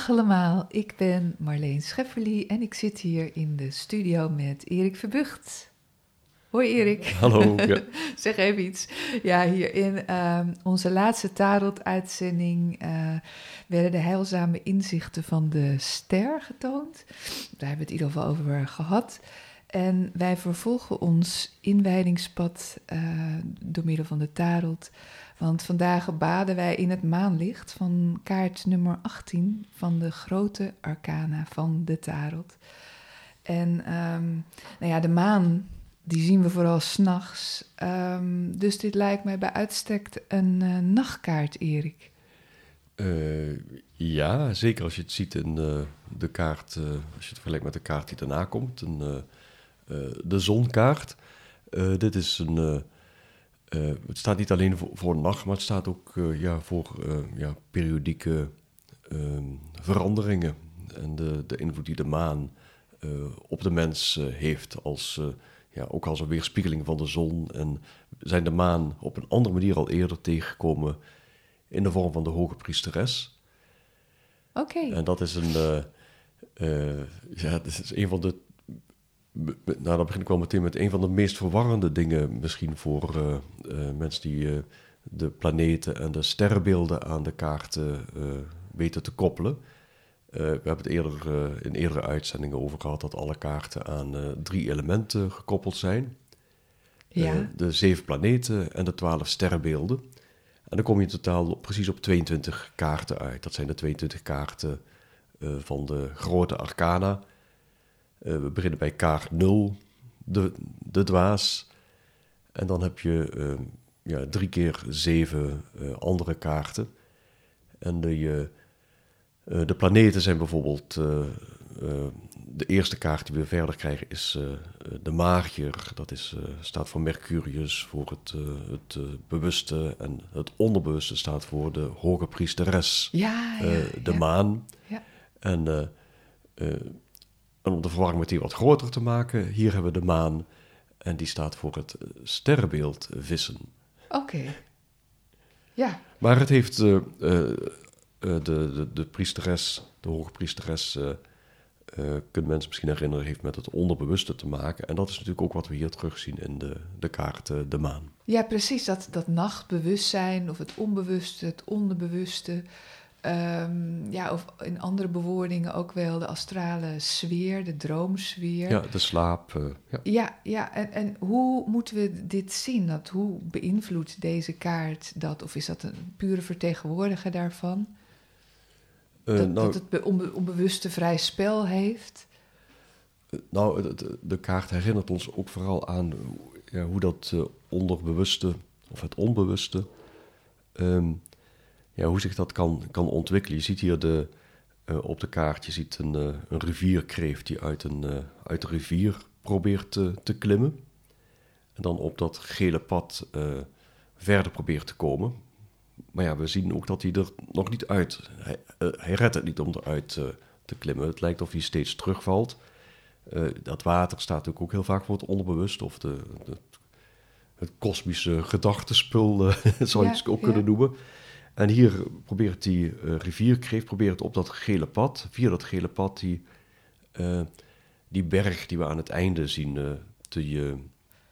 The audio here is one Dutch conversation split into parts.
Dag allemaal, ik ben Marleen Schefferly en ik zit hier in de studio met Erik Verbucht. Hoi Erik. Hallo. Ja. zeg even iets. Ja, hier in ehm, onze laatste Tarot-uitzending uh, werden de heilzame inzichten van de ster getoond. Daar hebben we het in ieder geval over gehad. En wij vervolgen ons inwijdingspad uh, door middel van de tarot want vandaag baden wij in het maanlicht van kaart nummer 18 van de grote arcana van de tarot. En um, nou ja, de maan, die zien we vooral s'nachts. Um, dus dit lijkt mij bij uitstek een uh, nachtkaart, Erik. Uh, ja, zeker als je het ziet in uh, de kaart, als je het vergelijkt met de kaart die daarna komt, een, de zonkaart. dit is een uh, het staat niet alleen voor, voor nacht, maar het staat ook uh, ja, voor uh, ja, periodieke ehm, veranderingen. En de, de invloed die de maan op de mens heeft, als, ja, ook als een weerspiegeling van de zon. En zijn de maan op een andere manier al eerder tegengekomen in de vorm van de hoge priesteres. Oké. En dat is een, ja, dat is een van de nou, dan begin ik wel meteen met een van de meest verwarrende dingen, misschien voor uh, uh, mensen die uh, de planeten en de sterrenbeelden aan de kaarten weten te koppelen. we hebben het eerder in eerdere uitzendingen over gehad dat alle kaarten aan drie elementen gekoppeld zijn: ja. de zeven planeten en de twaalf sterrenbeelden. En dan kom je in totaal precies op 22 kaarten uit. Dat zijn de 22 kaarten van de grote arcana uh, we beginnen bij kaart 0, de, de dwaas. En dan heb je uh, ja, drie keer zeven uh, andere kaarten. En de, de planeten zijn bijvoorbeeld. de eerste kaart die we verder krijgen is de magier. Dat is, staat voor Mercurius, voor het, het bewuste. En het onderbewuste staat voor de hoge priesteres. Ja, ja, de maan. Ja. En en om de verwarring meteen wat groter te maken, hier hebben we de maan. En die staat voor het eh, sterrenbeeld vissen. Oké. Ja. Maar het heeft uh, uh, de, de, de priesteres, de hoge priesteres, uh, kunnen mensen misschien herinneren, heeft met het onderbewuste te maken. En dat is natuurlijk ook wat we hier terugzien in de, de kaart De Maan. Ja, precies. Dat, dat nachtbewustzijn of het onbewuste, het onderbewuste. Um, ja, of in andere bewoordingen ook wel de astrale sfeer, de droomsfeer. Ja, de slaap. Uh, ja, ja, ja. En, en hoe moeten we dit zien? Dat, hoe beïnvloedt deze kaart dat? Of is dat een pure vertegenwoordiger daarvan? Uh, dat, nou, dat, het onbe onbewuste vrij spel heeft? Uh, nou, de, de, kaart herinnert ons ook vooral aan ja, hoe dat onderbewuste of het onbewuste... Um, ja, hoe zich dat kan, kan ontwikkelen. Je ziet hier de, uh, op de kaart, je ziet een, uh, een rivierkreeft die uit, een, uh, uit de rivier probeert te, te klimmen. En dan op dat gele pad verder probeert te komen. Maar ja, we zien ook dat hij er nog niet uit... Hij, hij redt het niet om eruit te klimmen. Het lijkt of hij steeds terugvalt. dat water staat natuurlijk ook heel vaak voor het onderbewust... of de, de het kosmische gedachtenspul, zou je het ook kunnen noemen. En hier probeert die uh, rivierkreeft probeert op dat gele pad, via dat gele pad, die, uh, die berg die we aan het einde zien uh, te,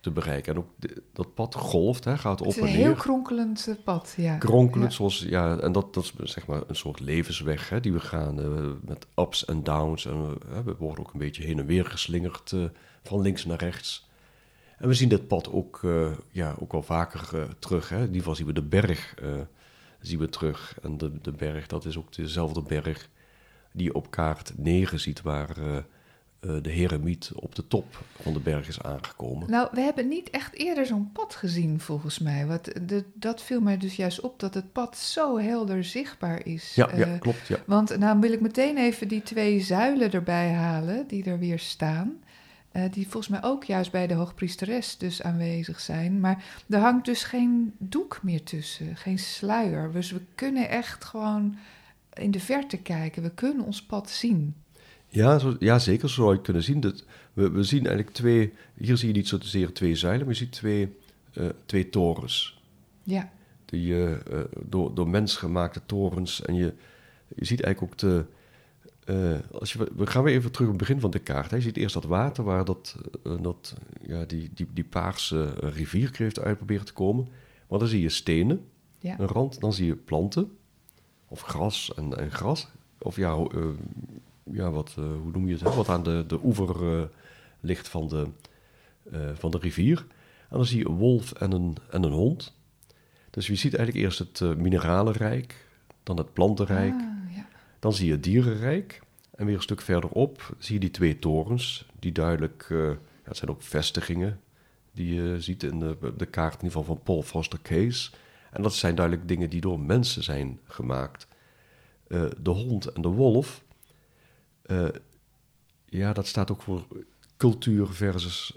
te bereiken. En ook dat pad golft, hè, gaat op en neer. Het is een heel kronkelend pad, ja. Kronkelend, zoals, ja, en dat, dat is zeg maar een soort levensweg hè, die we gaan met ups en downs. En we worden ook een beetje heen en weer geslingerd van links naar rechts. En we zien dit pad ook, ja, ook wel vaker terug. Hè. In ieder geval zien we de berg zien we terug. En de, de berg, dat is ook dezelfde berg die je op kaart 9 ziet, waar uh, de heremiet op de top van de berg is aangekomen. Nou, we hebben niet echt eerder zo'n pad gezien, volgens mij. Wat, de, dat viel mij dus juist op, dat het pad zo helder zichtbaar is. Ja, ja klopt. Ja. Want nou wil ik meteen even die twee zuilen erbij halen, die er weer staan. Uh, die volgens mij ook juist bij de hoogpriesteres dus aanwezig zijn. Maar er hangt dus geen doek meer tussen, geen sluier. Dus we kunnen echt gewoon in de verte kijken. We kunnen ons pad zien. Ja, zo, ja zeker zo zou je kunnen zien. Dat we, we zien eigenlijk twee... Hier zie je niet zozeer twee zuilen, maar je ziet twee, uh, twee torens. Ja. Die, uh, door, door mensgemaakte torens. En je, je ziet eigenlijk ook de uh, als je, we gaan weer even terug op het begin van de kaart. Hè. Je ziet eerst dat water waar dat, uh, dat, ja, die, die, die paarse rivierkreeft uit proberen te komen. Maar dan zie je stenen, ja. een rand. Dan zie je planten, of gras en, en gras. Of ja, uh, ja wat, hoe noem je het? Hè? Wat aan de, de oever ligt van de, van de rivier. En dan zie je een wolf en een, en een hond. Dus je ziet eigenlijk eerst het mineralenrijk, dan het plantenrijk. Ah. Dan zie je het dierenrijk. En weer een stuk verderop zie je die twee torens, die duidelijk, uh, ja, het zijn ook vestigingen die je ziet in de, de kaart in ieder geval van Paul Foster Case. En dat zijn duidelijk dingen die door mensen zijn gemaakt. Uh, de hond en de wolf, uh, ja, dat staat ook voor cultuur versus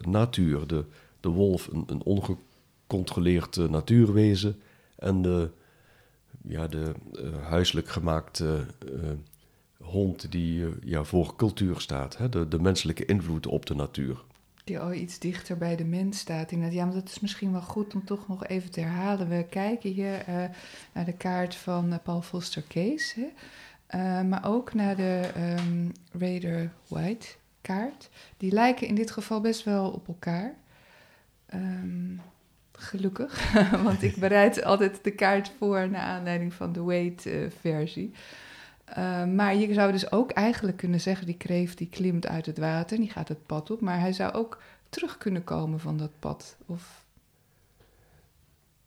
natuur. De, de wolf, een, een ongecontroleerd natuurwezen, en de ja, de uh, huiselijk gemaakte uh, hond die uh, ja, voor cultuur staat. Hè? De, de menselijke invloed op de natuur. Die al iets dichter bij de mens staat. Ja, maar dat is misschien wel goed om toch nog even te herhalen. We kijken hier naar de kaart van Paul Foster Case. Hè? maar ook naar de um, Raider White kaart. Die lijken in dit geval best wel op elkaar. Um, gelukkig. Want ik bereid altijd de kaart voor naar aanleiding van de weight-versie. Uh, maar je zou dus ook eigenlijk kunnen zeggen: die kreeft die klimt uit het water, die gaat het pad op. Maar hij zou ook terug kunnen komen van dat pad. Of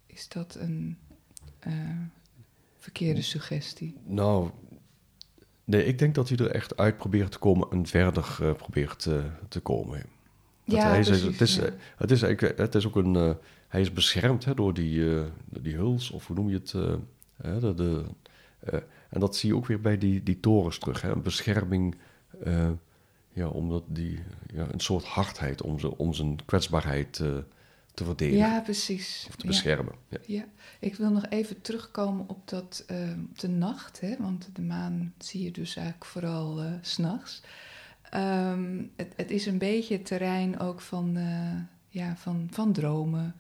is dat een uh, verkeerde suggestie? Nou, nee, ik denk dat hij er echt uit probeert te komen en verder uh, probeert te komen. Dat ja, hij, precies, het, is, ja. het, is, het is ook een hij is beschermd hè, door die, uh, die huls, of hoe noem je het? Uh, de, de, uh, en dat zie je ook weer bij die, die torens terug. Hè, een bescherming, ja, omdat die, ja, een soort hardheid om, ze, om zijn kwetsbaarheid te verdedigen. Ja, precies. Of te beschermen. Ja, ja. ja. ik wil nog even terugkomen op, dat, de nacht, hè, want de maan zie je dus eigenlijk vooral s s'nachts. Um, het, het, is een beetje het terrein ook van, ja, van, van dromen,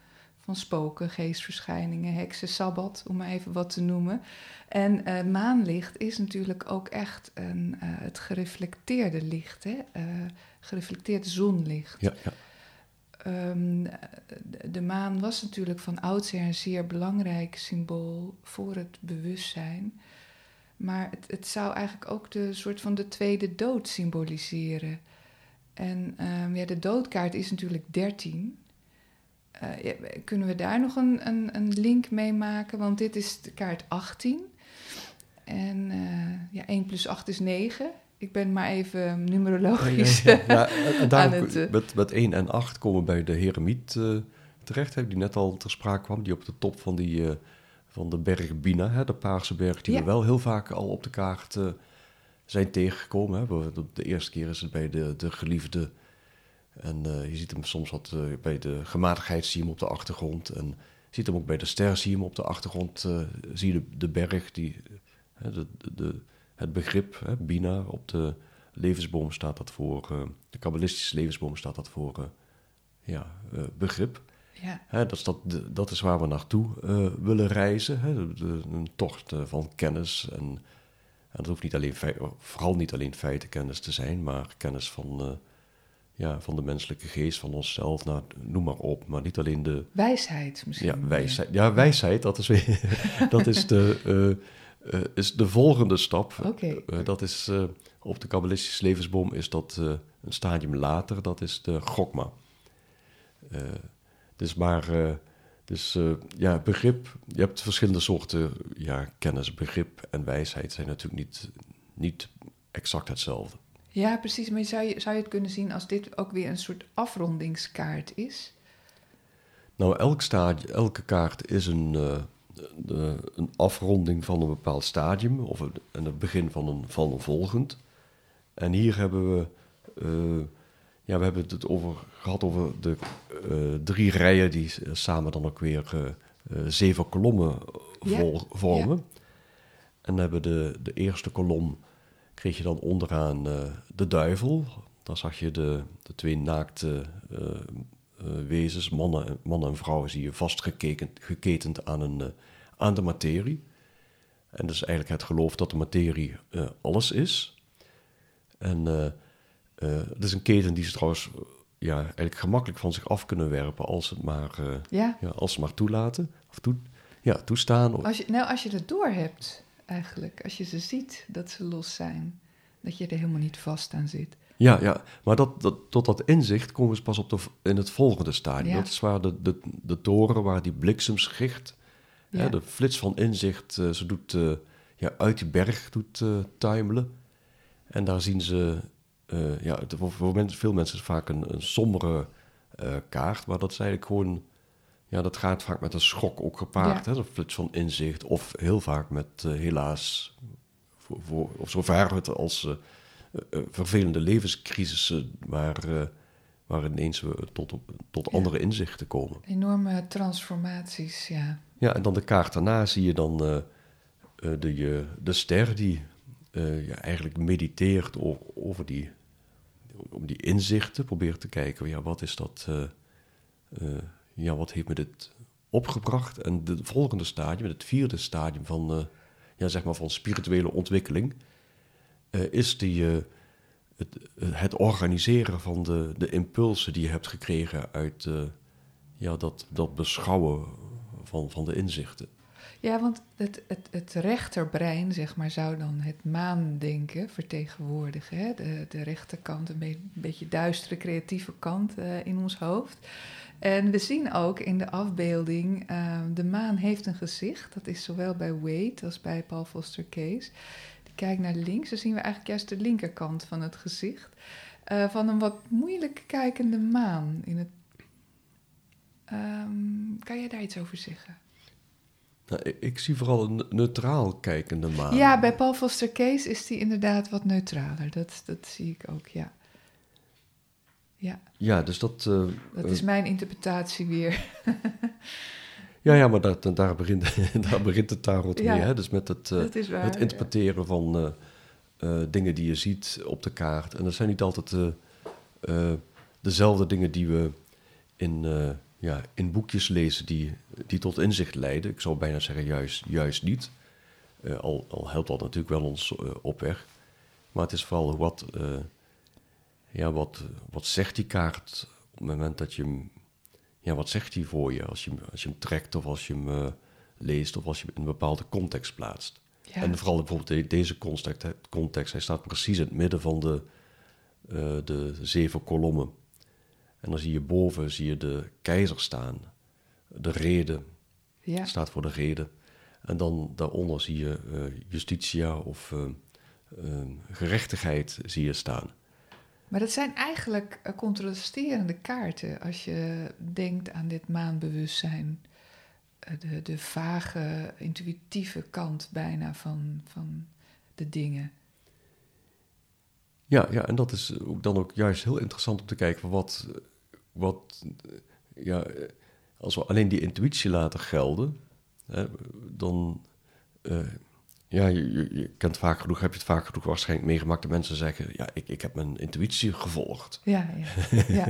van spoken, geestverschijningen, heksen, sabbat, om maar even wat te noemen. En uh, maanlicht is natuurlijk ook echt een, uh, het gereflecteerde licht, hè? Uh, gereflecteerd zonlicht. Ja, ja. Um, de, de maan was natuurlijk van oudsher een zeer belangrijk symbool voor het bewustzijn. Maar het, het zou eigenlijk ook de soort van de tweede dood symboliseren. En um, ja, de doodkaart is natuurlijk 13. Uh, kunnen we daar nog een, een, een, link mee maken? Want dit is de kaart 18. En uh, ja, 1 plus 8 is 9. Ik ben maar even numerologisch ja, ja, ja. en daarom het, met, met 1 en 8 komen we bij de Heremiet terecht, hè, die net al ter sprake kwam. Die op de top van, die, van de berg Bina, hè, de Paarse berg, die we wel heel vaak al op de kaart zijn tegengekomen. Hè. De eerste keer is het bij de, de geliefde en uh, je ziet hem soms wat uh, bij de gematigheid zie je hem op de achtergrond. En je ziet hem ook bij de ster zie je hem op de achtergrond. Uh, zie je de, de berg, die, de, de, het begrip, hè, Bina, op de levensboom staat dat voor. de kabbalistische levensboom staat dat voor ja, begrip. Ja. Dat, is dat, dat is waar we naartoe willen reizen. De, een tocht van kennis. En, en dat hoeft niet alleen, vooral niet alleen feitenkennis te zijn, maar kennis van ja, van de menselijke geest, van onszelf, nou, noem maar op. Maar niet alleen de... Wijsheid misschien. Ja, wijsheid, ja, wijsheid dat is, weer, dat is, de, uh, uh, is de volgende stap. Okay. Uh, dat is, op de kabbalistische levensboom is dat een stadium later, dat is de gokma. dus maar, dus ja, begrip, je hebt verschillende soorten ja, kennis, begrip en wijsheid zijn natuurlijk niet, niet exact hetzelfde. Ja, precies. Maar zou je, zou je het kunnen zien als dit ook weer een soort afrondingskaart is? Nou, elk stadium, elke kaart is een, uh, de, een afronding van een bepaald stadium of een, het begin van een, van een volgend. En hier hebben we, uh, ja, we hebben het over, gehad over de uh, drie rijen die samen dan ook weer zeven kolommen vol, ja. vormen. Ja. En dan hebben de, de eerste kolom kreeg je dan onderaan de duivel. Daar zag je de, de twee naakte uh, wezens, mannen, mannen en vrouwen, zie je vastgeketend geketend aan, een, aan de materie. En dat is eigenlijk het geloof dat de materie alles is. En het is een keten die ze trouwens ja, eigenlijk gemakkelijk van zich af kunnen werpen als ze het maar, ja. ja. als ze maar toelaten. Of toe, ja, toestaan. Als je, nou, als je het door hebt, eigenlijk. Als je ze ziet dat ze los zijn. Dat je er helemaal niet vast aan zit. Ja, ja. maar dat, dat, tot dat inzicht komen we pas op de, in het volgende stadium. Dat is waar de, de, de toren, waar die bliksemschicht, ja. hè, de flits van inzicht, uh, ze doet uh, ja, uit die berg doet uh, tuimelen. En daar zien ze, ja, voor, veel mensen is het vaak een, een sombere kaart, maar dat is eigenlijk gewoon, ja, dat gaat vaak met een schok ook gepaard. Ja. Hè, een flits van inzicht, of heel vaak met helaas, voor, voor, of zo het als uh, vervelende levenscrisissen waar, waar ineens we tot, tot ja. andere inzichten komen. Enorme transformaties, ja. Ja, en dan de kaart daarna zie je dan de, de ster die ja, eigenlijk mediteert over, over die, om die inzichten, probeert te kijken, ja, wat is dat, ja, wat heeft me dit opgebracht? En de volgende stadium, het vierde stadium van, ja, zeg maar van spirituele ontwikkeling, uh, is die, uh, het, organiseren van de, de impulsen die je hebt gekregen uit ja, dat, dat beschouwen van, van de inzichten. Ja, want het, het, het rechterbrein, zeg maar, zou dan het maandenken vertegenwoordigen. Hè? De, de rechterkant, een, een beetje duistere, creatieve kant in ons hoofd. En we zien ook in de afbeelding, de maan heeft een gezicht. Dat is zowel bij Wade als bij Paul Foster Case kijk naar links, dan zien we eigenlijk juist de linkerkant van het gezicht. Uh, van een wat moeilijk kijkende maan. In het, um, kan jij daar iets over zeggen? Nou, ik, ik, zie vooral een neutraal kijkende maan. Ja, bij Paul Foster Case is die inderdaad wat neutraler. Dat, dat zie ik ook, ja. Ja, ja dus dat... Uh, dat is mijn interpretatie weer. Ja, ja maar dat, daar, begint, daar begint het tarot ja, mee. Hè? Dus met het, uh, het interpreteren ja. van uh, dingen die je ziet op de kaart. En dat zijn niet altijd dezelfde dingen die we in, ja, in boekjes lezen die, die tot inzicht leiden. Ik zou bijna zeggen juist, juist niet. al, al helpt dat natuurlijk wel ons op weg. Maar het is vooral wat, ja, wat, wat zegt die kaart op het moment dat je hem ja, wat zegt hij voor je als je, als je hem trekt of als je hem uh, leest of als je hem in een bepaalde context plaatst. Ja. En vooral bijvoorbeeld deze context, context, hij staat precies in het midden van de, uh, de zeven kolommen. En dan zie je boven zie je de keizer staan, de reden, ja. staat voor de reden. En dan daaronder zie je uh, justitia of gerechtigheid zie je staan. Maar dat zijn eigenlijk eh, contrasterende kaarten als je denkt aan dit maanbewustzijn. Eh, de, de vage, intuïtieve kant bijna van, van de dingen. Ja, ja, en dat is ook dan ook juist heel interessant om te kijken wat, wat ja, als we alleen die intuïtie laten gelden, hè, dan, ja, je, je, kent vaak genoeg, heb je het vaak genoeg waarschijnlijk meegemaakt dat mensen zeggen, ja, ik, ik heb mijn intuïtie gevolgd. Ja, ja. ja, ja.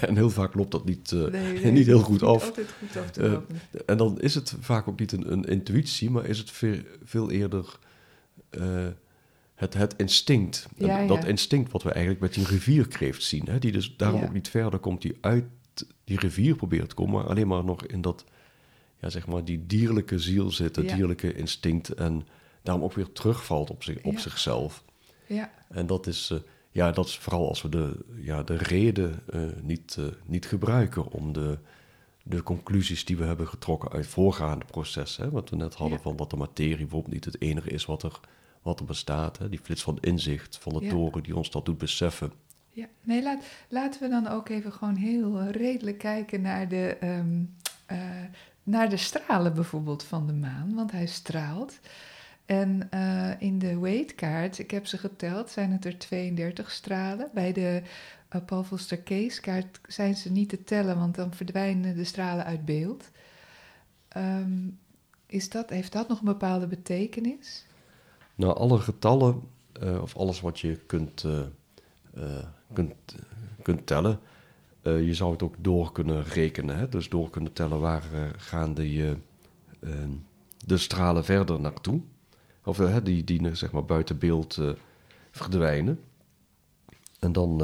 en heel vaak loopt dat niet, uh, nee, nee, niet heel goed af. Altijd goed af te uh, en dan is het vaak ook niet een, een intuïtie, maar is het veel, veel eerder uh, het, het instinct. Ja, dat instinct wat we eigenlijk met die rivierkreeft zien, hè, die dus daarom ook niet verder komt, die uit die rivier probeert te komen, maar alleen maar nog in dat ja, zeg maar, die dierlijke ziel zit, het dierlijke instinct. En daarom ook weer terugvalt op, zich, op zichzelf. Ja. En dat is, uh, ja, dat is vooral als we de, ja, de reden uh, niet, uh, niet gebruiken om de, de conclusies die we hebben getrokken uit voorgaande processen. Hè, wat we net hadden van dat de materie bijvoorbeeld niet het enige is wat er wat er bestaat. Hè? Die flits van inzicht van de toren die ons dat doet beseffen. Ja, nee, laat, laten we dan ook even gewoon heel eh, redelijk kijken naar de, ehm, eh, naar de stralen bijvoorbeeld van de maan, want hij straalt. En eh, in de weightkaart, ik heb ze geteld, zijn het er 32 stralen. Bij de uh, Paul kaart zijn ze niet te tellen, want dan verdwijnen de stralen uit beeld. Ehm, is dat, heeft dat nog een bepaalde betekenis? Nou, alle getallen, eh, of alles wat je kunt, kunt, kunt tellen, eh, je zou het ook door kunnen rekenen. Hè? Dus door kunnen tellen waar eh, gaan de, eh, eh, de stralen verder naartoe. Of die, die zeg maar buiten beeld verdwijnen. En dan,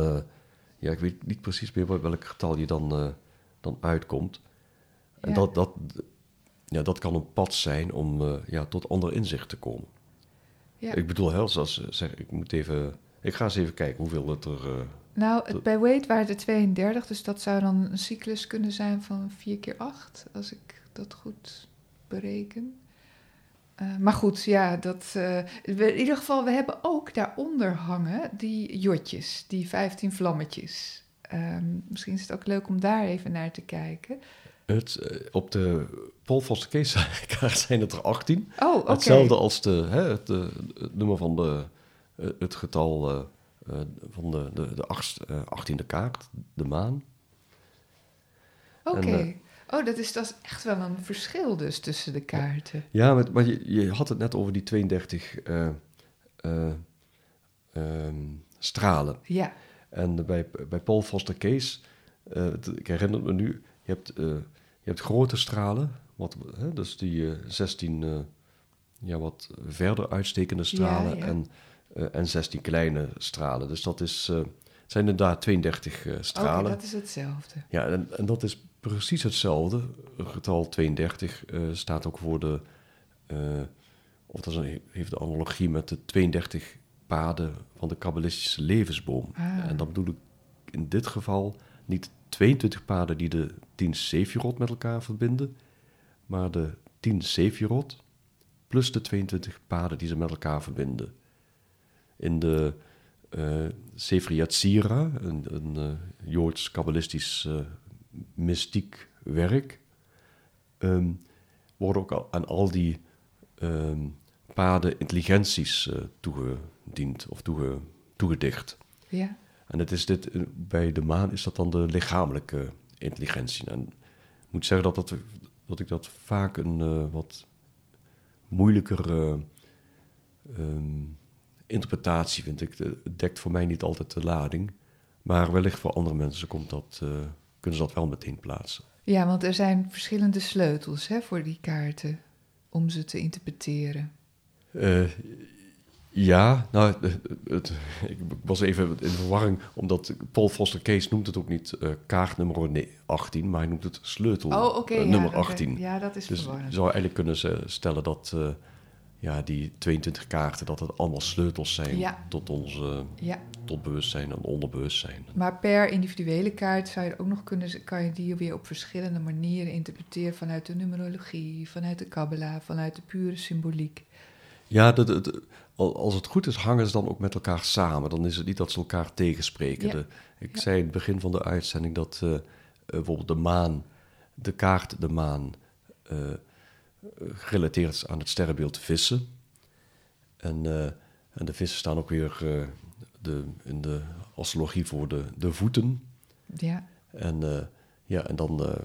ja, ik weet niet precies meer wel- welk getal je dan, dan uitkomt. En Ja. dat, dat, ja, dat kan een pad zijn om ja, tot ander inzicht te komen. Ja. Ik bedoel, heel zoals eh, zeg, ik moet even. Ik ga eens even kijken hoeveel het er. Nou, het, bij weight waren er 32, dus dat zou dan een cyclus kunnen zijn van 4 keer 8, als ik dat goed bereken. Eh, maar goed, ja, dat, eh, we- in ieder geval, we hebben ook daaronder hangen die jotjes, die 15 vlammetjes. Ehm, misschien is het ook leuk om daar even naar te kijken. het, eh, op de Paul Foster Case kaart zijn het er 18. Oh, oké. Hetzelfde als de, hè, het, het nummer van de, het getal eh, van de, de, de achtst- eh, 18e kaart, de maan. Oké. eh, oh, dat is, dat is echt wel een verschil dus tussen de kaarten. Ja, maar, maar je, je had het net over die 32 eh, eh, ehm, stralen. Ja, En bij, bij Paul Foster Case, ik herinner me nu, je hebt, je hebt grote stralen, wat, hè, dus die eh, 16 eh, ja, wat verder uitstekende stralen ja. En, en 16 kleine stralen. Dus dat is, eh, het zijn inderdaad 32 eh, oké, stralen. dat is hetzelfde. Ja, en, en dat is precies hetzelfde. Het getal 32 eh, staat ook voor de. eh, of dat een, heeft de analogie met de 32 paden van de kabbalistische levensboom. Ah. En dan bedoel ik in dit geval niet 22 paden die de 10 Sefirot met elkaar verbinden, maar de 10 Sefirot plus de 22 paden die ze met elkaar verbinden. In de eh Sefer Yatzira, een, een eh, Joods-kabbalistisch eh, mystiek werk, ehm, worden ook al, aan al die ehm, paden intelligenties eh, toegediend of toege, toegedicht. Ja. En het is dit, eh, bij de maan is dat dan de lichamelijke intelligentie. En ik moet zeggen dat, dat, dat ik dat vaak een eh, wat moeilijker ehm, interpretatie vind. Ik, het dekt voor mij niet altijd de lading. Maar wellicht voor andere mensen komt dat, eh, kunnen ze dat wel meteen plaatsen. Ja, want er zijn verschillende sleutels hè, voor die kaarten om ze te interpreteren. Eh, ja, nou, het, ik was even in verwarring, omdat Paul Foster Case noemt het ook niet eh, kaart nummer nee, 18, maar hij noemt het sleutel Oh, ja, nummer oké. 18. Ja, dat is dus je verwarrend. zou eigenlijk kunnen stellen dat ja, die 22 kaarten, dat het allemaal sleutels zijn Ja. tot ons Ja, tot bewustzijn en onderbewustzijn. maar per individuele kaart zou je ook nog kunnen, kan je die weer op verschillende manieren interpreteren vanuit de numerologie, vanuit de kabbala, vanuit de pure symboliek. Ja, dat, dat- al- als het goed is, hangen ze dan ook met elkaar samen. Dan is het niet dat ze elkaar tegenspreken. Ja. De, ik zei in het begin van de uitzending dat eh, eh, bijvoorbeeld de maan, de kaart de maan, eh, gerelateerd aan het sterrenbeeld vissen. En, eh, en de vissen staan ook weer eh, de, in de astrologie voor de, de voeten. Ja, En, eh, ja, en dan,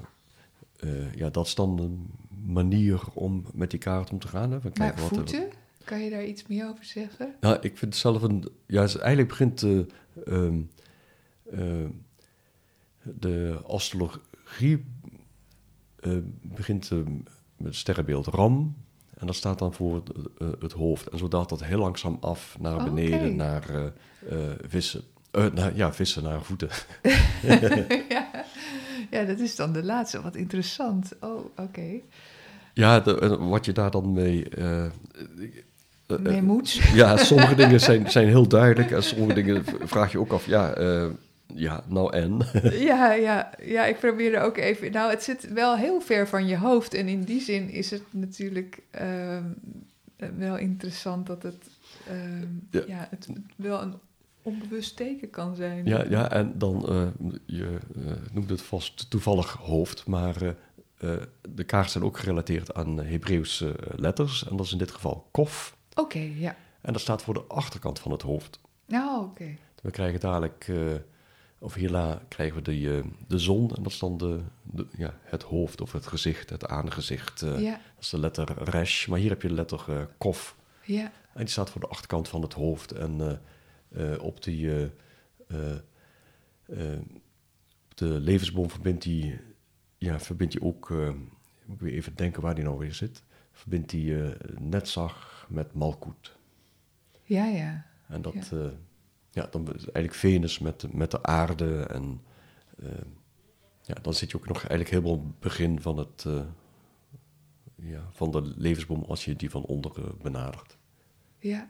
ja, dat is dan een manier om met die kaart om te gaan. Hè? Van maar wat er- voeten, kan je daar iets meer over zeggen? nou, ik vind het zelf een. Ja, eigenlijk begint de, ehm, eh, de astrologie begint eh, het sterrenbeeld Ram. En dat staat dan voor het, eh, het hoofd. En zo daalt dat heel langzaam af naar Oh, beneden, naar eh, eh, vissen. Eh, naar, ja, vissen naar voeten. ja. ja, dat is dan de laatste. Wat interessant. Oh, oké. Ja, de- wat je daar dan mee. moet. Ja, sommige dingen zijn, zijn heel duidelijk en sommige dingen vraag je ook af, ja, ja nou en? Ja, ja, ja, ik probeer er ook even. Nou, het zit wel heel ver van je hoofd. En in die zin is het natuurlijk. ehm, eh, wel interessant dat het, ehm, Ja. ja. het wel een onbewust teken kan zijn. Ja, ja en dan, eh, je eh, noemt het vast toevallig hoofd, maar de kaarten zijn ook gerelateerd aan Hebreeuwse letters. En dat is in dit geval kof. Oké, ja. En dat staat voor de achterkant van het hoofd. Nou, oké. We krijgen dadelijk, of hierna krijgen we de, eh, de zon. En dat is dan de, de- ja, het hoofd of het gezicht, het aangezicht. eh, Ja, Dat is de letter resh. Maar hier heb je de letter eh, kof. ja, En die staat voor de achterkant van het hoofd. En op die op de levensboom verbindt die, ja, verbindt die ook, moet ik weer even denken waar die nou weer zit, verbindt die netzag met malkoet. ja, ja. En dat, Ja. Ja. dan eigenlijk Venus met, met de aarde. En eh, ja, dan zit je ook nog eigenlijk helemaal begin van, het, eh, ja, van de levensboom als je die van onder benadert. Ja.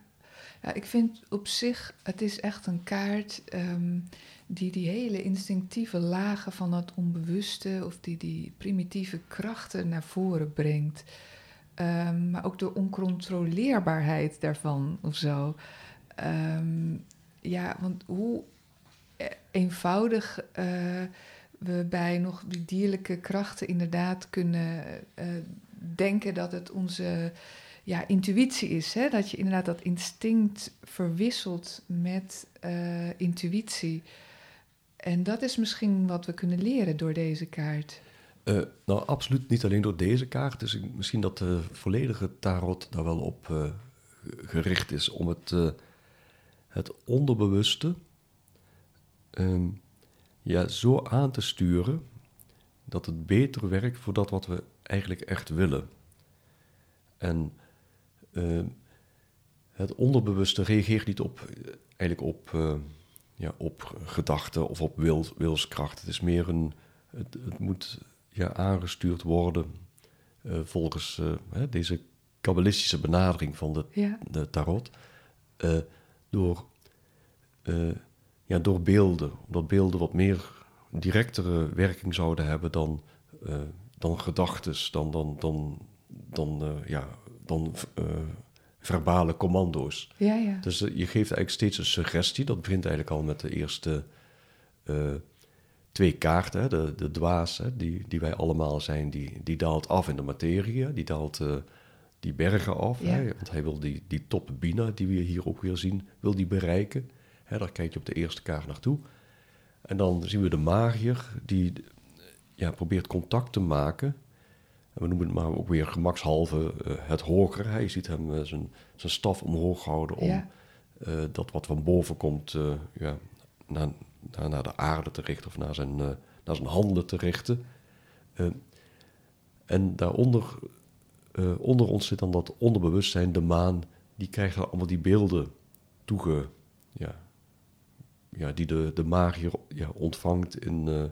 ja, ik vind op zich, het is echt een kaart ehm, die die hele instinctieve lagen van het onbewuste of die die primitieve krachten naar voren brengt. Ehm, maar ook de oncontroleerbaarheid daarvan of zo. Ehm, ja, want hoe eenvoudig eh, we bij nog die dierlijke krachten inderdaad kunnen eh, denken dat het onze ja, intuïtie is. Hè? Dat je inderdaad dat instinct verwisselt met eh, intuïtie. En dat is misschien wat we kunnen leren door deze kaart. Nou, absoluut niet alleen door deze kaart. Dus misschien dat de volledige tarot daar wel op gericht is om het, het onderbewuste ja, zo aan te sturen dat het beter werkt voor dat wat we eigenlijk echt willen. En ehm, het onderbewuste reageert niet op, eigenlijk op, eh, ja, op gedachten of op wil, wilskracht. Het is meer een, het, het moet ja, aangestuurd worden eh, volgens eh, hè, deze kabbalistische benadering van de, Ja, de tarot. Door, eh, ja, door beelden. Omdat beelden wat meer directere werking zouden hebben dan, eh, dan gedachtes, dan, dan, dan, dan, eh, ja, dan verbale commando's. ja, ja. Dus je geeft eigenlijk steeds een suggestie. Dat begint eigenlijk al met de eerste twee kaarten. hè. De, de dwaas, hè, die, die wij allemaal zijn, die, die daalt af in de materie. Die daalt die bergen af. Ja. Hè, want hij wil die, die top Bina, die we hier ook weer zien, wil die bereiken. Hè, daar kijk je op de eerste kaart naartoe. En dan zien we de magier, die ja, probeert contact te maken. En we noemen het maar ook weer gemakshalve eh, het hoger. Hij ziet hem eh, zijn, zijn staf omhoog houden om Ja. eh, dat wat van boven komt ja, naar, naar, naar de aarde te richten of naar zijn, naar zijn handen te richten. En daaronder eh, onder ons zit dan dat onderbewustzijn, de maan, die krijgt dan allemaal die beelden toege, ja, ja, die de, de magier ja, ontvangt in, eh,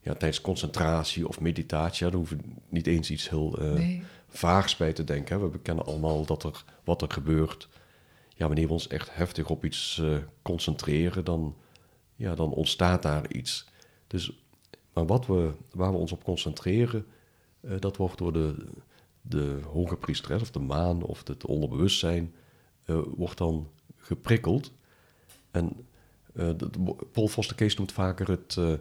ja, tijdens concentratie of meditatie. Ja, daar hoeven we niet eens iets heel Nee. vaags bij te denken. Hè. We kennen allemaal dat er, wat er gebeurt. Ja, wanneer we ons echt heftig op iets concentreren, dan, ja, dan ontstaat daar iets. Dus, maar wat we, waar we ons op concentreren, dat wordt door de, de hoge priesteres of de maan of het onderbewustzijn, eh, wordt dan geprikkeld. En eh, de, de- Paul Foster Case noemt vaker het eh,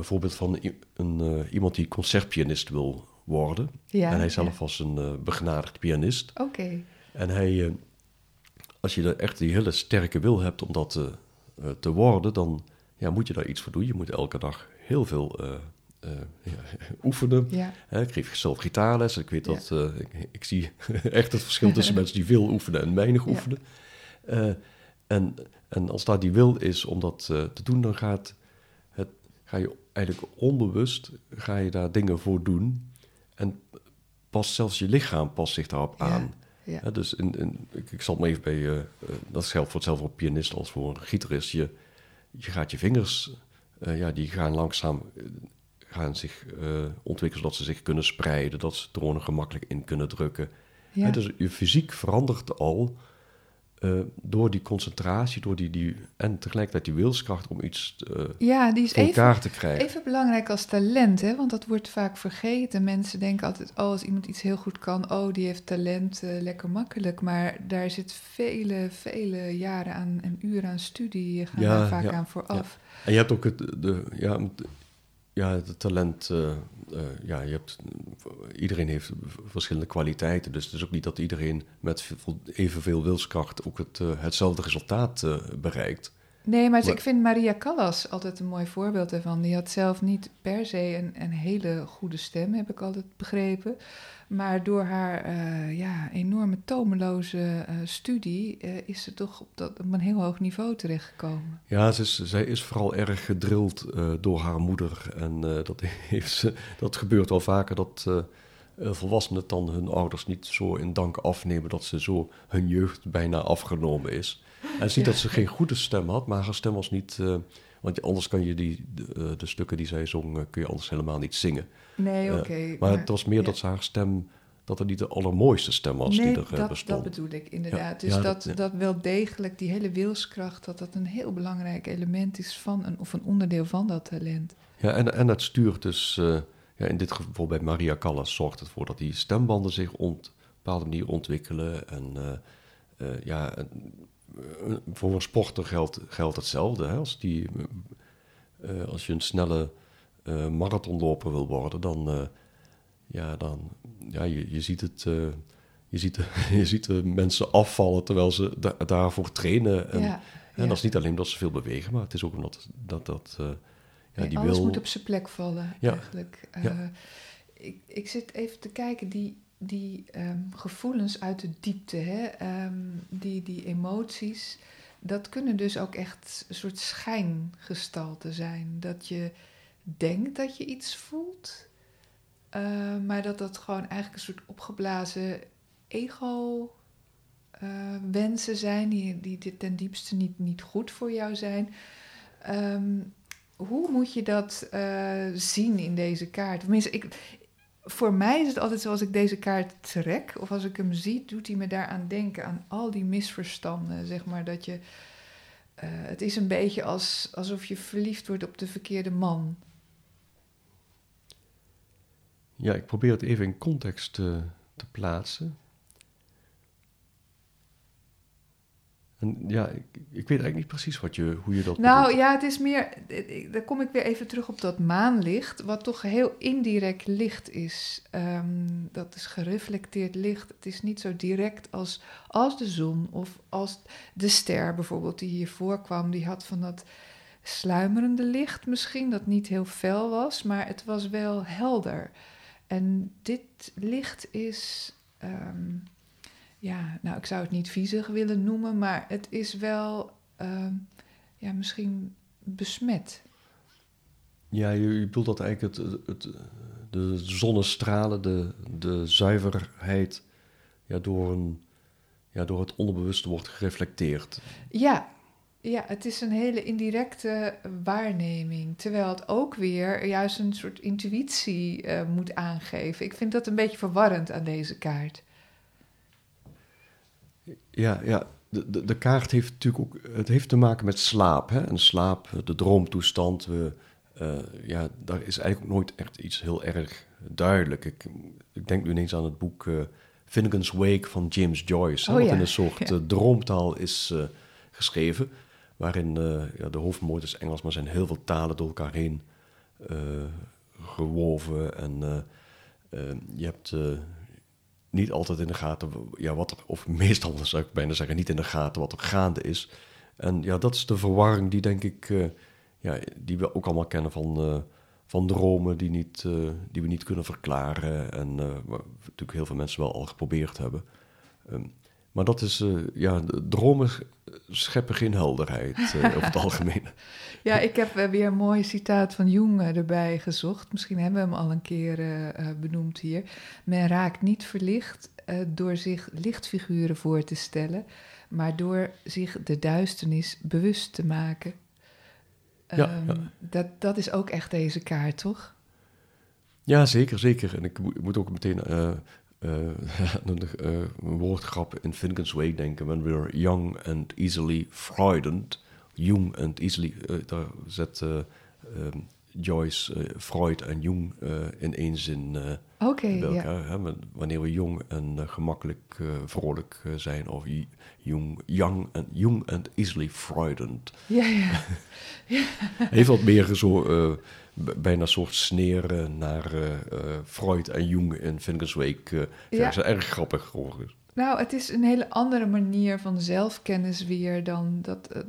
voorbeeld van een, iemand die concertpianist wil worden. Ja, en hij zelf ja. was een begenadigd pianist. Oké. En hij, als je er echt die hele sterke wil hebt om dat te, te worden, dan ja, moet je daar iets voor doen. Je moet elke dag heel veel eh, ja, oefenen. Ja, Hè, ik geef zelf gitaarles. Ik weet Ja. dat eh, ik, ik zie echt het verschil tussen mensen die veel oefenen en weinig oefenen. Eh, en, en als daar die wil is om dat te doen, dan gaat het, ga je eigenlijk onbewust ga je daar dingen voor doen. En pas zelfs je lichaam past zich daarop aan. Hè, dus in, in, ik, ik zal maar even bij, dat geldt voor hetzelfde voor een pianist als voor een gitarist. Je, je gaat je vingers, ja, die gaan langzaam gaan zich eh, ontwikkelen zodat ze zich kunnen spreiden, dat ze tonen gemakkelijk in kunnen drukken. ja. Hè, dus je fysiek verandert al eh, door die concentratie, door die, die, en tegelijkertijd die wilskracht om iets uh, ja, die is voor elkaar even, te krijgen. even belangrijk als talent, hè? want dat wordt vaak vergeten. Mensen denken altijd, oh, als iemand iets heel goed kan, oh, die heeft talent, uh, lekker makkelijk. Maar daar zit vele, vele jaren aan en uren aan studie gaan Ja, daar vaak ja, aan vooraf. En je hebt ook het, de, ja, ja, talent, uh, uh, ja, je hebt, iedereen heeft verschillende kwaliteiten. Dus het is ook niet dat iedereen met evenveel wilskracht ook het, uh, hetzelfde resultaat bereikt. Nee, maar, ik vind Maria Callas altijd een mooi voorbeeld ervan. Die had zelf niet per se een, een hele goede stem, heb ik altijd begrepen. Maar door haar uh, ja, enorme tomeloze uh, studie uh, is ze toch op, dat, op een heel hoog niveau terechtgekomen. Ja, ze is, zij is vooral erg gedrild door haar moeder. En dat, heeft ze, dat gebeurt wel vaker dat volwassenen dan hun ouders niet zo in dank afnemen dat ze zo hun jeugd bijna afgenomen is. En het is niet ja. dat ze geen goede stem had, maar haar stem was niet... want anders kan je die, de, de, stukken die zij zong, kun je anders helemaal niet zingen. Nee, oké. Okay, maar, maar, het was meer dat ze haar stem, dat het niet de allermooiste stem was nee, die er dat, bestond. dat bedoel ik inderdaad. Ja, dus dat, dat, dat wel degelijk, die hele wilskracht, dat dat een heel belangrijk element is van, een, of een onderdeel van dat talent. Ja, en, en het stuurt dus, uh, ja, in dit geval bij Maria Callas zorgt het voor dat die stembanden zich op een bepaalde manier ontwikkelen. En uh, uh, ja, voor een sporter geldt, geldt hetzelfde. Hè? Als, die, als je een snelle uh, marathonloper wil worden, dan, uh, ja, dan ja, je, je ziet het. Je ziet, je ziet de mensen afvallen terwijl ze da daarvoor trainen. En, ja, en ja. dat is niet alleen omdat ze veel bewegen, maar het is ook omdat dat. dat ja, nee, die alles wil... moet op zijn plek vallen, Ja. eigenlijk. Ja. ik, ik zit even te kijken, die, die um, gevoelens uit de diepte, hè? Um, die, die emoties, dat kunnen dus ook echt een soort schijngestalten zijn. Dat je denkt dat je iets voelt, uh, maar dat dat gewoon eigenlijk een soort opgeblazen ego-wensen uh, zijn, die, die ten diepste niet, niet goed voor jou zijn. Um, hoe moet je dat uh, zien in deze kaart? Tenminste, ik, voor mij is het altijd zo als ik deze kaart trek, of als ik hem zie, doet hij me daaraan denken, aan al die misverstanden, zeg maar, dat je... Uh, het is een beetje als, alsof je verliefd wordt op de verkeerde man. Ja, ik probeer het even in context te, te plaatsen. En ja, ik, ik weet eigenlijk niet precies wat je, hoe je dat. Nou bedoelt. ja, het is meer. Daar kom ik weer even terug op dat maanlicht, wat toch heel indirect licht is. Um, dat is gereflecteerd licht. Het is niet zo direct als, als de zon of als de ster bijvoorbeeld, die hier voorkwam. Die had van dat sluimerende licht misschien, dat niet heel fel was, maar het was wel helder. En dit licht is. Um, ja, nou, ik zou het niet viezig willen noemen, maar het is wel, uh, ja, misschien besmet. Ja, je, je bedoelt dat eigenlijk het, het, de zonnestralen, de, de zuiverheid, ja, door, een, ja, door het onderbewuste wordt gereflecteerd. Ja, ja, het is een hele indirecte waarneming, terwijl het ook weer juist een soort intuïtie uh, moet aangeven. Ik vind dat een beetje verwarrend aan deze kaart. Ja, ja. De, de, de, kaart heeft natuurlijk ook... Het heeft te maken met slaap. Hè? En slaap, de droomtoestand. We, uh, ja, daar is eigenlijk ook nooit echt iets heel erg duidelijk. Ik, ik denk nu ineens aan het boek uh, Finnegan's Wake van James Joyce. Oh, wat ja. in een soort uh, droomtaal is geschreven. Waarin ja, de hoofdmoot is Engels, maar zijn heel veel talen door elkaar heen gewoven. En je hebt niet altijd in de gaten, ja, wat er, of meestal zou ik bijna zeggen, niet in de gaten wat er gaande is. En ja, dat is de verwarring die denk ik, uh, ja, die we ook allemaal kennen van, uh, van dromen die, niet, uh, die we niet kunnen verklaren. En waar natuurlijk heel veel mensen wel al geprobeerd hebben. Um, maar dat is, ja, dromen scheppen geen helderheid over het algemeen. Ja, ik heb weer een mooi citaat van Jung erbij gezocht. Misschien hebben we hem al een keer uh, benoemd hier. Men raakt niet verlicht uh, door zich lichtfiguren voor te stellen, maar door zich de duisternis bewust te maken. Ja, um, ja. Dat, dat is ook echt deze kaart, toch? Ja, zeker, zeker. En ik, moet ook meteen uh, eh, een, eh, een woordgrap in Finnegan's Wake denken. When we're young and easily frightened. Jung and easily... eh, daar zet eh, ehm, Joyce eh, Freud en Jung eh, in één zin eh, bij elkaar. Hè? Wanneer we jong en eh, gemakkelijk eh, vrolijk eh, zijn. Of jong, young, and, young and easily frightened. Ja, ja. Heeft wat meer zo... bijna een soort sneren naar eh, eh, Freud en Jung in Finnegan's Wake. eh Ja. versen. Erg grappig overigens. Nou, het is een hele andere manier van zelfkennis weer dan dat, de-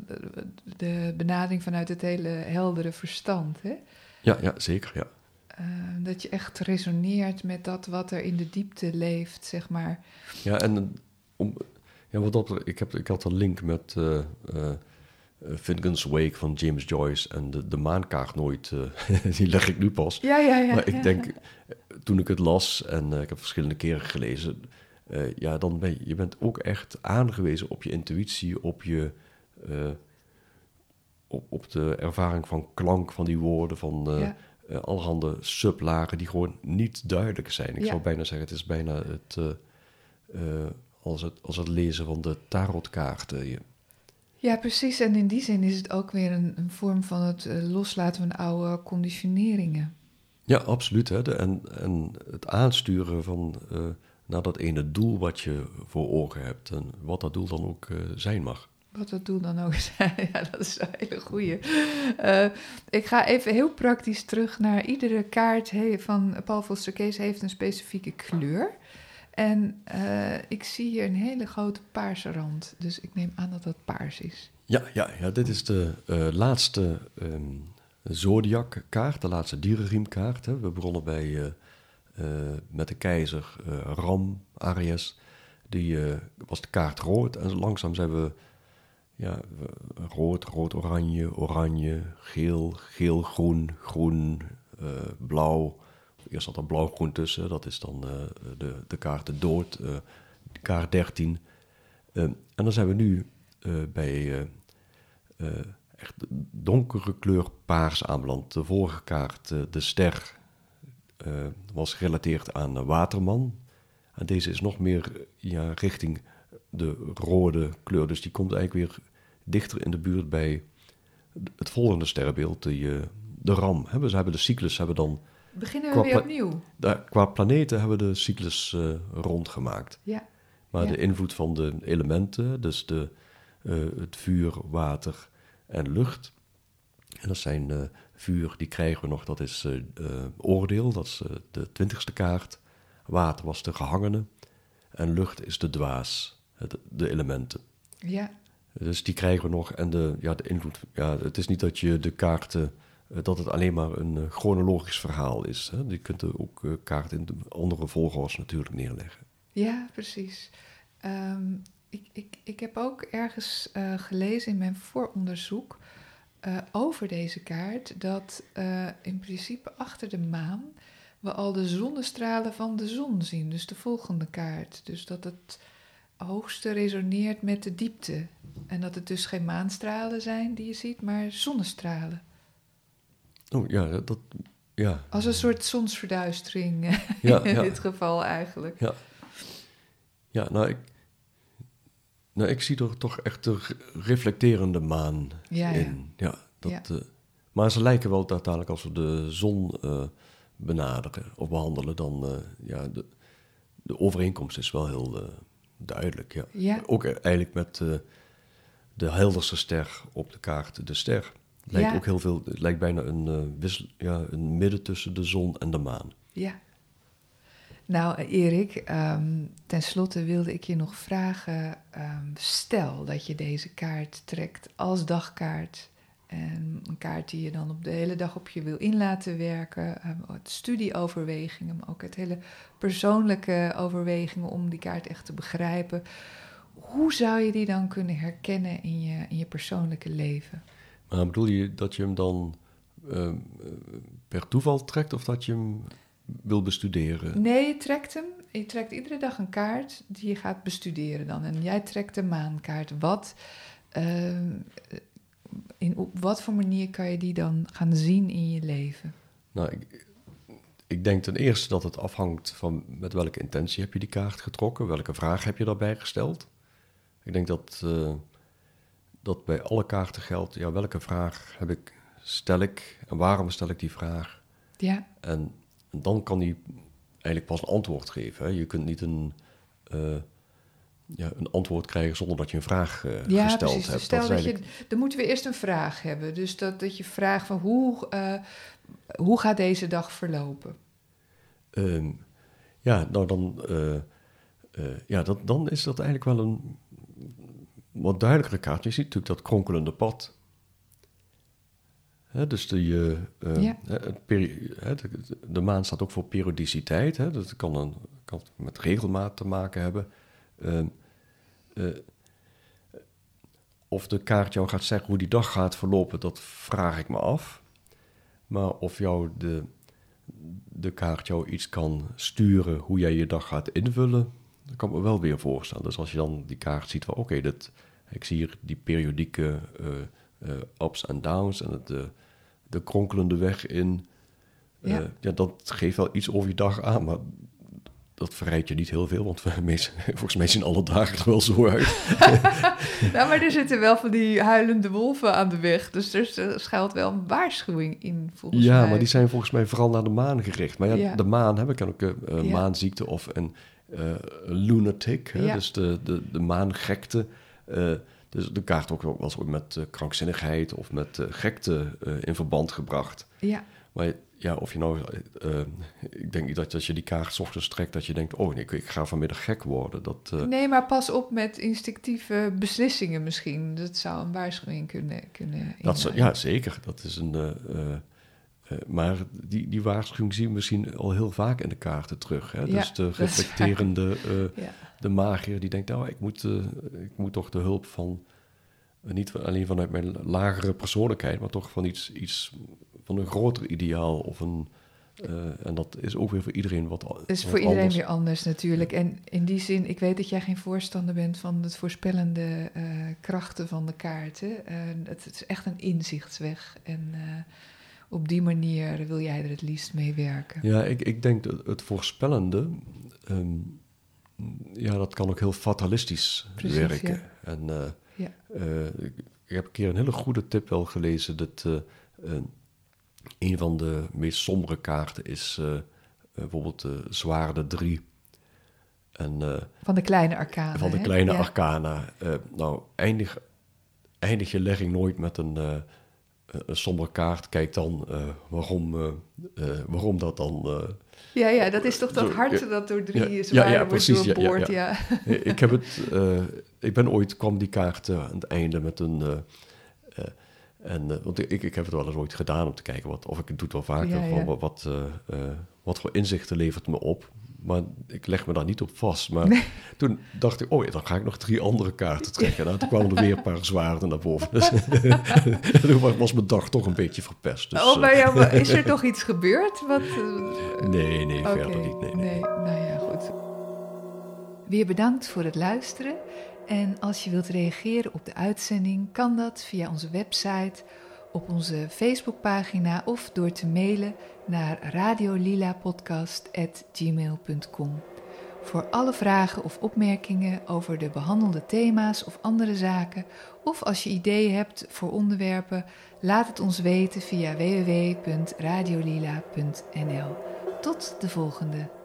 de benadering vanuit het hele heldere verstand. Hè? Ja, ja, zeker, ja. Dat je echt resoneert met dat wat er in de diepte leeft, zeg maar. Ja, en om, ja, wat dat, ik, heb, ik had een link met eh, Finnegan's Wake van James Joyce en de, de maankaart nooit. eh, die leg ik nu pas. Ja, ja, ja. maar ik ja. denk, eh, toen ik het las en ik heb verschillende keren gelezen, ja, dan ben je, je bent ook echt aangewezen op je intuïtie, op je, op, op de ervaring van klank van die woorden, van Ja. allerhande sublagen die gewoon niet duidelijk zijn. Ik zou bijna zeggen, het is bijna het, als, het, als het lezen van de tarotkaarten. Je- Ja, precies. En in die zin is het ook weer een, een vorm van het eh, loslaten van oude conditioneringen. Ja, absoluut. Hè? De, en, en het aansturen van eh, naar dat ene doel wat je voor ogen hebt. En wat dat doel dan ook eh, zijn mag. Wat dat doel dan ook is. ja, dat is een hele goeie. Ik ga even heel praktisch terug naar iedere kaart he- van Paul Foster Kees heeft een specifieke kleur. En eh, ik zie hier een hele grote paarse rand. Dus ik neem aan dat dat paars is. Ja, ja, ja dit is de eh, laatste ehm zodiackaart, de laatste dierenriemkaart. Hè. We begonnen bij, eh, met de keizer Ram, Aries. Die was de kaart rood. En langzaam zijn we ja, rood, rood-oranje, oranje, geel, geel-groen, groen, eh, blauw. Eerst zat er blauw-groen tussen. Dat is dan eh, de, de kaart de dood, eh, kaart 13. Eh, en dan zijn we nu eh, bij echt de donkere kleur paars aanbeland. De vorige kaart, de ster, was gerelateerd aan de waterman. En deze is nog meer ja, richting de rode kleur. Dus die komt eigenlijk weer dichter in de buurt bij het volgende sterrenbeeld, eh, de ram. Ze hebben de cyclus hebben dan, Beginnen we weer opnieuw. daar, qua planeten hebben we de cyclus eh, rondgemaakt. Ja, Maar Ja. de invloed van de elementen, dus de, eh, het vuur, water en lucht. En dat zijn eh, vuur, die krijgen we nog, dat is oordeel, dat is de twintigste kaart. Water was de gehangene. En lucht is de dwaas, het, de elementen. ja, Dus die krijgen we nog. En de, ja, de invloed, ja, het is niet dat je de kaarten, dat het alleen maar een eh, chronologisch verhaal is. Hè? Je kunt er ook eh, kaarten in de andere volgorde natuurlijk neerleggen. ja, precies. Ehm, ik, ik, ik heb ook ergens eh, gelezen in mijn vooronderzoek eh, over deze kaart dat eh, in principe achter de maan we al de zonnestralen van de zon zien. Dus de volgende kaart. Dus dat het hoogste resoneert met de diepte. En dat het dus geen maanstralen zijn die je ziet, maar zonnestralen. Oh ja, dat, ja. Als een soort zonsverduistering eh, Ja, in ja. dit geval eigenlijk. Ja, ja nou, ik, nou, ik zie er toch echt de re- reflecterende maan Ja, in. Ja, dat, eh, maar ze lijken wel uiteindelijk als we de zon eh, benaderen of behandelen, dan uh, ja, de, de overeenkomst is wel heel uh, duidelijk. Ja. Ook eigenlijk met uh, de helderste ster op de kaart, de ster. Lijkt Ja. ook heel veel, het lijkt bijna een, uh, wissel, ja, een midden tussen de zon en de maan. Ja. Nou, Erik, um, tenslotte wilde ik je nog vragen. Um, stel dat je deze kaart trekt als dagkaart. En een kaart die je dan op de hele dag op je wil in laten werken. Um, het studieoverwegingen, maar ook het hele persoonlijke overwegingen om die kaart echt te begrijpen. Hoe zou je die dan kunnen herkennen in je, in je persoonlijke leven? Maar bedoel je dat je hem dan uh, per toeval trekt of dat je hem wil bestuderen? Nee, je trekt hem. Je trekt iedere dag een kaart die je gaat bestuderen dan. En jij trekt de maankaart. Wat, uh, in, op wat voor manier kan je die dan gaan zien in je leven? Nou, ik, ik denk ten eerste dat het afhangt van met welke intentie heb je die kaart getrokken, welke vraag heb je daarbij gesteld. Ik denk dat, uh, dat bij alle kaarten geldt, ja, welke vraag heb ik, stel ik en waarom stel ik die vraag? Ja. En, dan kan die eigenlijk pas een antwoord geven. Hè. Je kunt niet een, uh, ja, een antwoord krijgen zonder dat je een vraag uh, ja, gesteld precies. hebt. Stel dat, dat, je, dan moeten we eerst een vraag hebben. Dus dat, dat je vraagt van hoe, uh, hoe gaat deze dag verlopen? Um, ja, nou dan, ja, dat, dan is dat eigenlijk wel een wat duidelijkere kaart. Je ziet natuurlijk dat kronkelende pad. Dus die, uh, ja. het de, de, maan staat ook voor periodiciteit. Hè, dat kan, een, kan met regelmaat te maken hebben. Uh, uh, of de kaart jou gaat zeggen hoe die dag gaat verlopen, dat vraag ik me af. Maar of jou de, de kaart jou iets kan sturen hoe jij je dag gaat invullen, dat kan me wel weer voorstellen. Dus als je dan die kaart ziet van oké, okay, ik zie hier die periodieke uh, ups en downs en het, de kronkelende weg in. Ja. ja. dat geeft wel iets over je dag aan, maar dat verrijdt je niet heel veel, want volgens mij zien alle dagen er wel zo uit. nou, maar er zitten wel van die huilende wolven aan de weg, dus er schuilt wel een waarschuwing in, volgens ja, mij. maar die zijn volgens mij vooral naar de maan gericht. Maar ja, ja. de maan, hè, we kennen ook uh, ja. maanziekte of een uh, lunatic, hè, dus de, de, de maangekte. Uh, dus de kaart ook wel eens met uh, krankzinnigheid of met uh, gekte in verband gebracht. Ja. Maar ja, of je nou... ik denk niet dat als je die kaart ochtends trekt... dat je denkt, oh nee, ik ga vanmiddag gek worden. Dat, nee, maar pas op met instinctieve beslissingen misschien. Dat zou een waarschuwing kunnen, kunnen dat Ja, zeker. Dat is een... maar die, die waarschuwing zien we misschien al heel vaak in de kaarten terug. Hè? Ja, dus de reflecterende... ja de magier die denkt, nou, ik moet, uh, ik moet toch de hulp van, uh, niet alleen vanuit mijn lagere persoonlijkheid, maar toch van iets, iets van een groter ideaal of een... Uh, en dat is ook weer voor iedereen wat anders. is voor iedereen anders. weer anders natuurlijk. En in die zin, ik weet dat jij geen voorstander bent van het voorspellende krachten van de kaarten. Het, het, is echt een inzichtsweg. En op die manier wil jij er het liefst mee werken. Ja, ik, ik denk dat het voorspellende... Um, ja, dat kan ook heel fatalistisch Precies, werken. Ja. En uh, ja. uh, ik, heb een keer een hele goede tip wel gelezen. Dat uh, een van de meest sombere kaarten is bijvoorbeeld de zwaarde 3. En, van de kleine arcana. Van de hè? kleine ja. arcana. nou, eindig, eindig je legging nooit met een, een sombere kaart. Kijk dan waarom, waarom dat dan ja, ja, dat is toch dat hart ja, dat door drie ja, is ja, waar ja, wordt precies, ja, doorboord. ja, Ja, ik heb het, ik ben ooit, kwam die kaart aan het einde met een, en, want ik, ik heb het wel eens ooit gedaan om te kijken, wat, of ik het doe het wel vaker, Ja, ja. van wat, wat, wat voor inzichten levert me op. Maar ik leg me daar niet op vast. Maar Nee. toen dacht ik, oh ja, dan ga ik nog drie andere kaarten trekken. Nou, toen kwamen er weer een paar zwaarden naar boven. Dus toen was mijn dag toch een beetje verpest. Dus, oh, maar eh, ja, maar is er toch iets gebeurd? Wat, eh, nee, nee, verder niet. Nee, nee. nou ja, goed. Weer bedankt voor het luisteren. En als je wilt reageren op de uitzending, kan dat via onze website, op onze Facebookpagina of door te mailen naar radiolilapodcast.gmail.com. Voor alle vragen of opmerkingen over de behandelde thema's of andere zaken, of als je ideeën hebt voor onderwerpen, laat het ons weten via www.radiolila.nl. Tot de volgende.